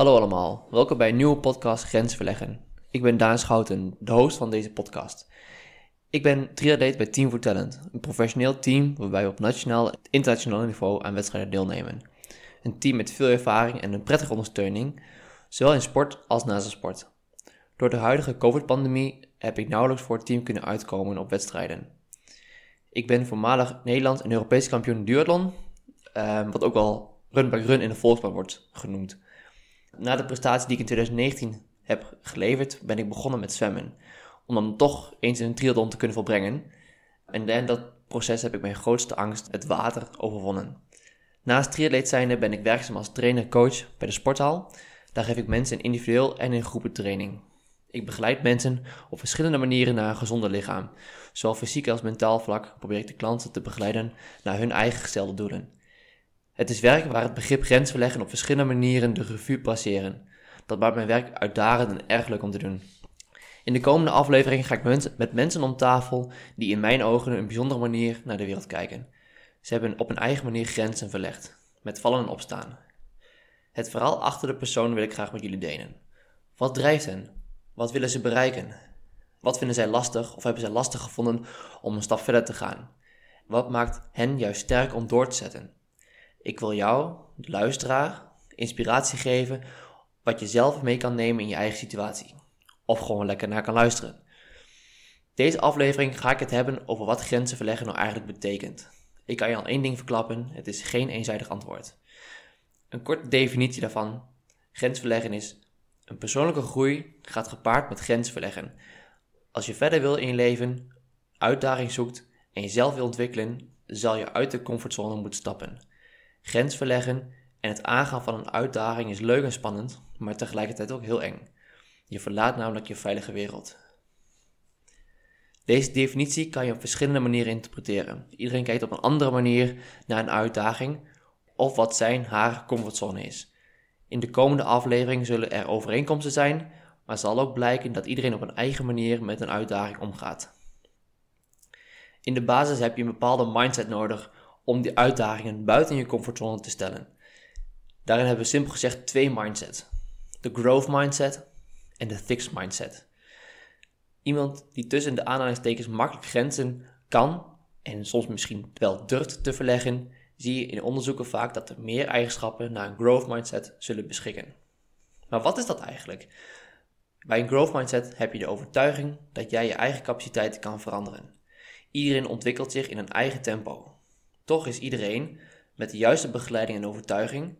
Hallo allemaal, welkom bij een nieuwe podcast Grens Verleggen. Ik ben Daan Schouten, de host van deze podcast. Ik ben triatleet bij Team for Talent, een professioneel team waarbij we op nationaal en internationaal niveau aan wedstrijden deelnemen. Een team met veel ervaring en een prettige ondersteuning, zowel in sport als naast de sport. Door de huidige COVID-pandemie heb ik nauwelijks voor het team kunnen uitkomen op wedstrijden. Ik ben voormalig Nederlands en Europees kampioen duathlon, eh, wat ook wel run by run in de volksbaan wordt genoemd. Na de prestatie die ik in 2019 heb geleverd, ben ik begonnen met zwemmen. Om dan toch eens een triathlon te kunnen volbrengen. En in dat proces heb ik mijn grootste angst, het water, overwonnen. Naast triatleet zijnde ben ik werkzaam als trainer-coach bij de sporthal. Daar geef ik mensen individueel en in groepen training. Ik begeleid mensen op verschillende manieren naar een gezonder lichaam. Zowel fysiek als mentaal vlak probeer ik de klanten te begeleiden naar hun eigen gestelde doelen. Het is werk waar het begrip grensverleggen op verschillende manieren de revue passeren. Dat maakt mijn werk uitdagend en erg leuk om te doen. In de komende aflevering ga ik met mensen om tafel die in mijn ogen een bijzondere manier naar de wereld kijken. Ze hebben op een eigen manier grenzen verlegd, met vallen en opstaan. Het verhaal achter de persoon wil ik graag met jullie delen. Wat drijft hen? Wat willen ze bereiken? Wat vinden zij lastig of hebben zij lastig gevonden om een stap verder te gaan? Wat maakt hen juist sterk om door te zetten? Ik wil jou, de luisteraar, inspiratie geven wat je zelf mee kan nemen in je eigen situatie. Of gewoon lekker naar kan luisteren. Deze aflevering ga ik het hebben over wat grenzen verleggen nou eigenlijk betekent. Ik kan je al één ding verklappen: het is geen eenzijdig antwoord. Een korte definitie daarvan: grensverleggen is een persoonlijke groei gaat gepaard met grenzen verleggen. Als je verder wil in je leven, uitdaging zoekt en jezelf wil ontwikkelen, zal je uit de comfortzone moeten stappen. Grens verleggen en het aangaan van een uitdaging is leuk en spannend, maar tegelijkertijd ook heel eng. Je verlaat namelijk je veilige wereld. Deze definitie kan je op verschillende manieren interpreteren. Iedereen kijkt op een andere manier naar een uitdaging of wat zijn haar comfortzone is. In de komende aflevering zullen er overeenkomsten zijn, maar zal ook blijken dat iedereen op een eigen manier met een uitdaging omgaat. In de basis heb je een bepaalde mindset nodig om die uitdagingen buiten je comfortzone te stellen. Daarin hebben we simpel gezegd twee mindsets: de growth mindset en de fixed mindset. Iemand die tussen de aanhalingstekens makkelijk grenzen kan en soms misschien wel durft te verleggen, zie je in onderzoeken vaak dat er meer eigenschappen naar een growth mindset zullen beschikken. Maar wat is dat eigenlijk? Bij een growth mindset heb je de overtuiging dat jij je eigen capaciteiten kan veranderen. Iedereen ontwikkelt zich in een eigen tempo. Toch is iedereen met de juiste begeleiding en overtuiging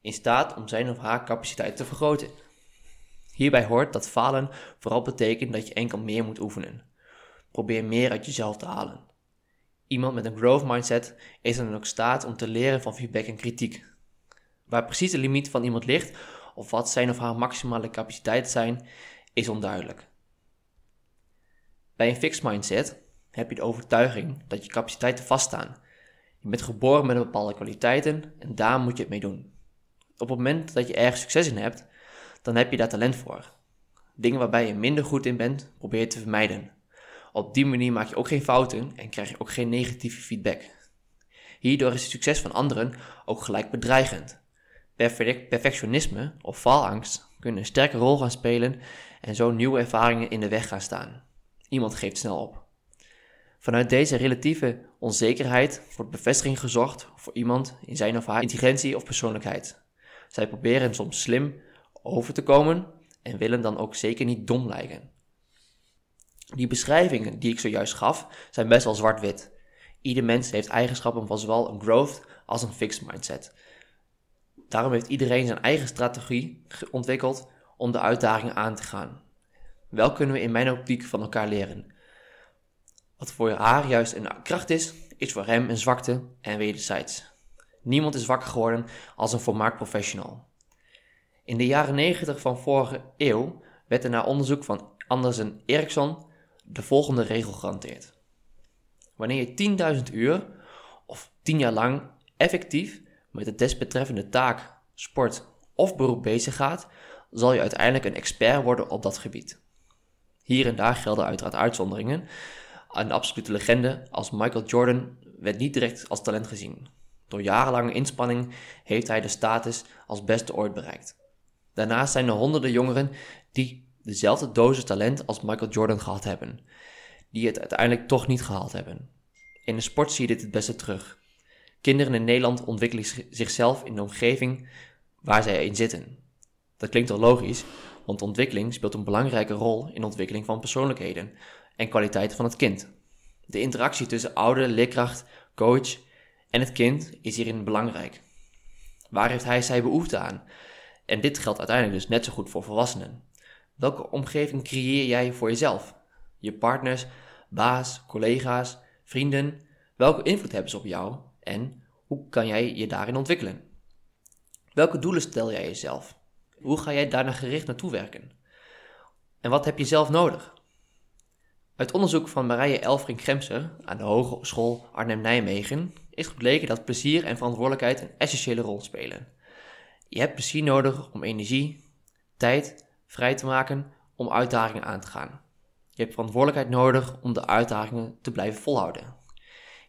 in staat om zijn of haar capaciteit te vergroten. Hierbij hoort dat falen vooral betekent dat je enkel meer moet oefenen. Probeer meer uit jezelf te halen. Iemand met een growth mindset is dan ook staat om te leren van feedback en kritiek. Waar precies de limiet van iemand ligt of wat zijn of haar maximale capaciteiten zijn, is onduidelijk. Bij een fixed mindset heb je de overtuiging dat je capaciteiten vaststaan je bent geboren met bepaalde kwaliteiten en daar moet je het mee doen. Op het moment dat je ergens succes in hebt, dan heb je daar talent voor. Dingen waarbij je minder goed in bent, probeer je te vermijden. Op die manier maak je ook geen fouten en krijg je ook geen negatieve feedback. Hierdoor is het succes van anderen ook gelijk bedreigend. Perfectionisme of faalangst kunnen een sterke rol gaan spelen en zo nieuwe ervaringen in de weg gaan staan. Iemand geeft snel op. Vanuit deze relatieve onzekerheid wordt bevestiging gezocht voor iemand in zijn of haar intelligentie of persoonlijkheid. Zij proberen soms slim over te komen en willen dan ook zeker niet dom lijken. Die beschrijvingen die ik zojuist gaf zijn best wel zwart-wit. Ieder mens heeft eigenschappen van zowel een growth als een fixed mindset. Daarom heeft iedereen zijn eigen strategie ontwikkeld om de uitdagingen aan te gaan. Wel kunnen we in mijn optiek van elkaar leren. Wat voor haar juist een kracht is, is voor hem een zwakte en wederzijds. Niemand is wakker geworden als een volmaakt professional. In de jaren 90 van vorige eeuw werd er na onderzoek van Anders en Eriksson de volgende regel gehanteerd. Wanneer je 10.000 uur of 10 jaar lang effectief met de desbetreffende taak, sport of beroep bezig gaat, zal je uiteindelijk een expert worden op dat gebied. Hier en daar gelden uiteraard uitzonderingen, een absolute legende als Michael Jordan werd niet direct als talent gezien. Door jarenlange inspanning heeft hij de status als beste ooit bereikt. Daarnaast zijn er honderden jongeren die dezelfde dosis talent als Michael Jordan gehad hebben, die het uiteindelijk toch niet gehaald hebben. In de sport zie je dit het beste terug. Kinderen in Nederland ontwikkelen zichzelf in de omgeving waar zij in zitten. Dat klinkt al logisch, want ontwikkeling speelt een belangrijke rol in de ontwikkeling van persoonlijkheden en kwaliteiten van het kind. De interactie tussen ouder, leerkracht, coach en het kind is hierin belangrijk. Waar heeft hij zij behoefte aan? En dit geldt uiteindelijk dus net zo goed voor volwassenen. Welke omgeving creëer jij voor jezelf? Je partners, baas, collega's, vrienden, welke invloed hebben ze op jou en hoe kan jij je daarin ontwikkelen? Welke doelen stel jij jezelf? Hoe ga jij daarna gericht naartoe werken? En wat heb je zelf nodig? Uit onderzoek van Marije Elfring Gremser aan de Hogeschool Arnhem-Nijmegen is gebleken dat plezier en verantwoordelijkheid een essentiële rol spelen. Je hebt plezier nodig om energie, tijd vrij te maken om uitdagingen aan te gaan. Je hebt verantwoordelijkheid nodig om de uitdagingen te blijven volhouden.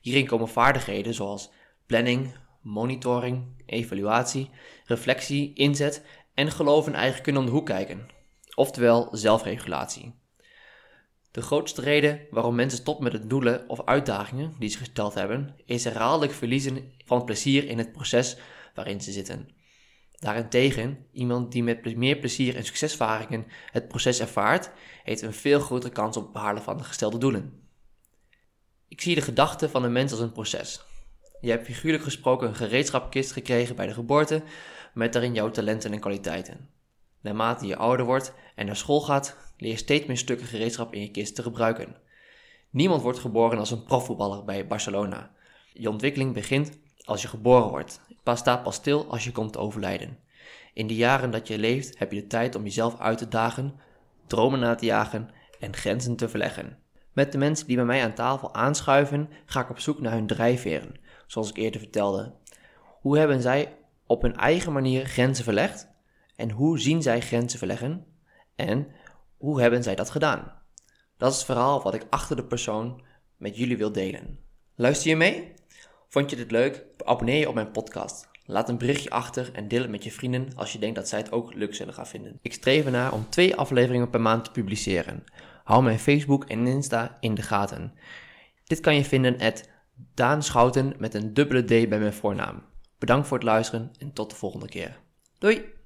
Hierin komen vaardigheden zoals planning, monitoring, evaluatie, reflectie, inzet en geloof in eigen kunnen om de hoek kijken, oftewel zelfregulatie. De grootste reden waarom mensen stoppen met het doelen of uitdagingen die ze gesteld hebben, is herhaaldelijk verliezen van plezier in het proces waarin ze zitten. Daarentegen, iemand die met meer plezier en succesvaringen het proces ervaart, heeft een veel grotere kans op het behalen van de gestelde doelen. Ik zie de gedachte van de mens als een proces. Je hebt figuurlijk gesproken een gereedschapkist gekregen bij de geboorte met daarin jouw talenten en kwaliteiten. Naarmate je ouder wordt en naar school gaat, leer steeds meer stukken gereedschap in je kist te gebruiken. Niemand wordt geboren als een profvoetballer bij Barcelona. Je ontwikkeling begint als je geboren wordt. Pas staat pas stil als je komt te overlijden. In de jaren dat je leeft heb je de tijd om jezelf uit te dagen, dromen na te jagen en grenzen te verleggen. Met de mensen die bij mij aan tafel aanschuiven, ga ik op zoek naar hun drijfveren, zoals ik eerder vertelde. Hoe hebben zij op hun eigen manier grenzen verlegd? En hoe zien zij grenzen verleggen? En hoe hebben zij dat gedaan? Dat is het verhaal wat ik achter de persoon met jullie wil delen. Luister je mee? Vond je dit leuk? Abonneer je op mijn podcast. Laat een berichtje achter en deel het met je vrienden als je denkt dat zij het ook leuk zullen gaan vinden. Ik streef ernaar om twee afleveringen per maand te publiceren. Hou mijn Facebook en Insta in de gaten. Dit kan je vinden at Daan Schouten met een dubbele D bij mijn voornaam. Bedankt voor het luisteren en tot de volgende keer. Doei!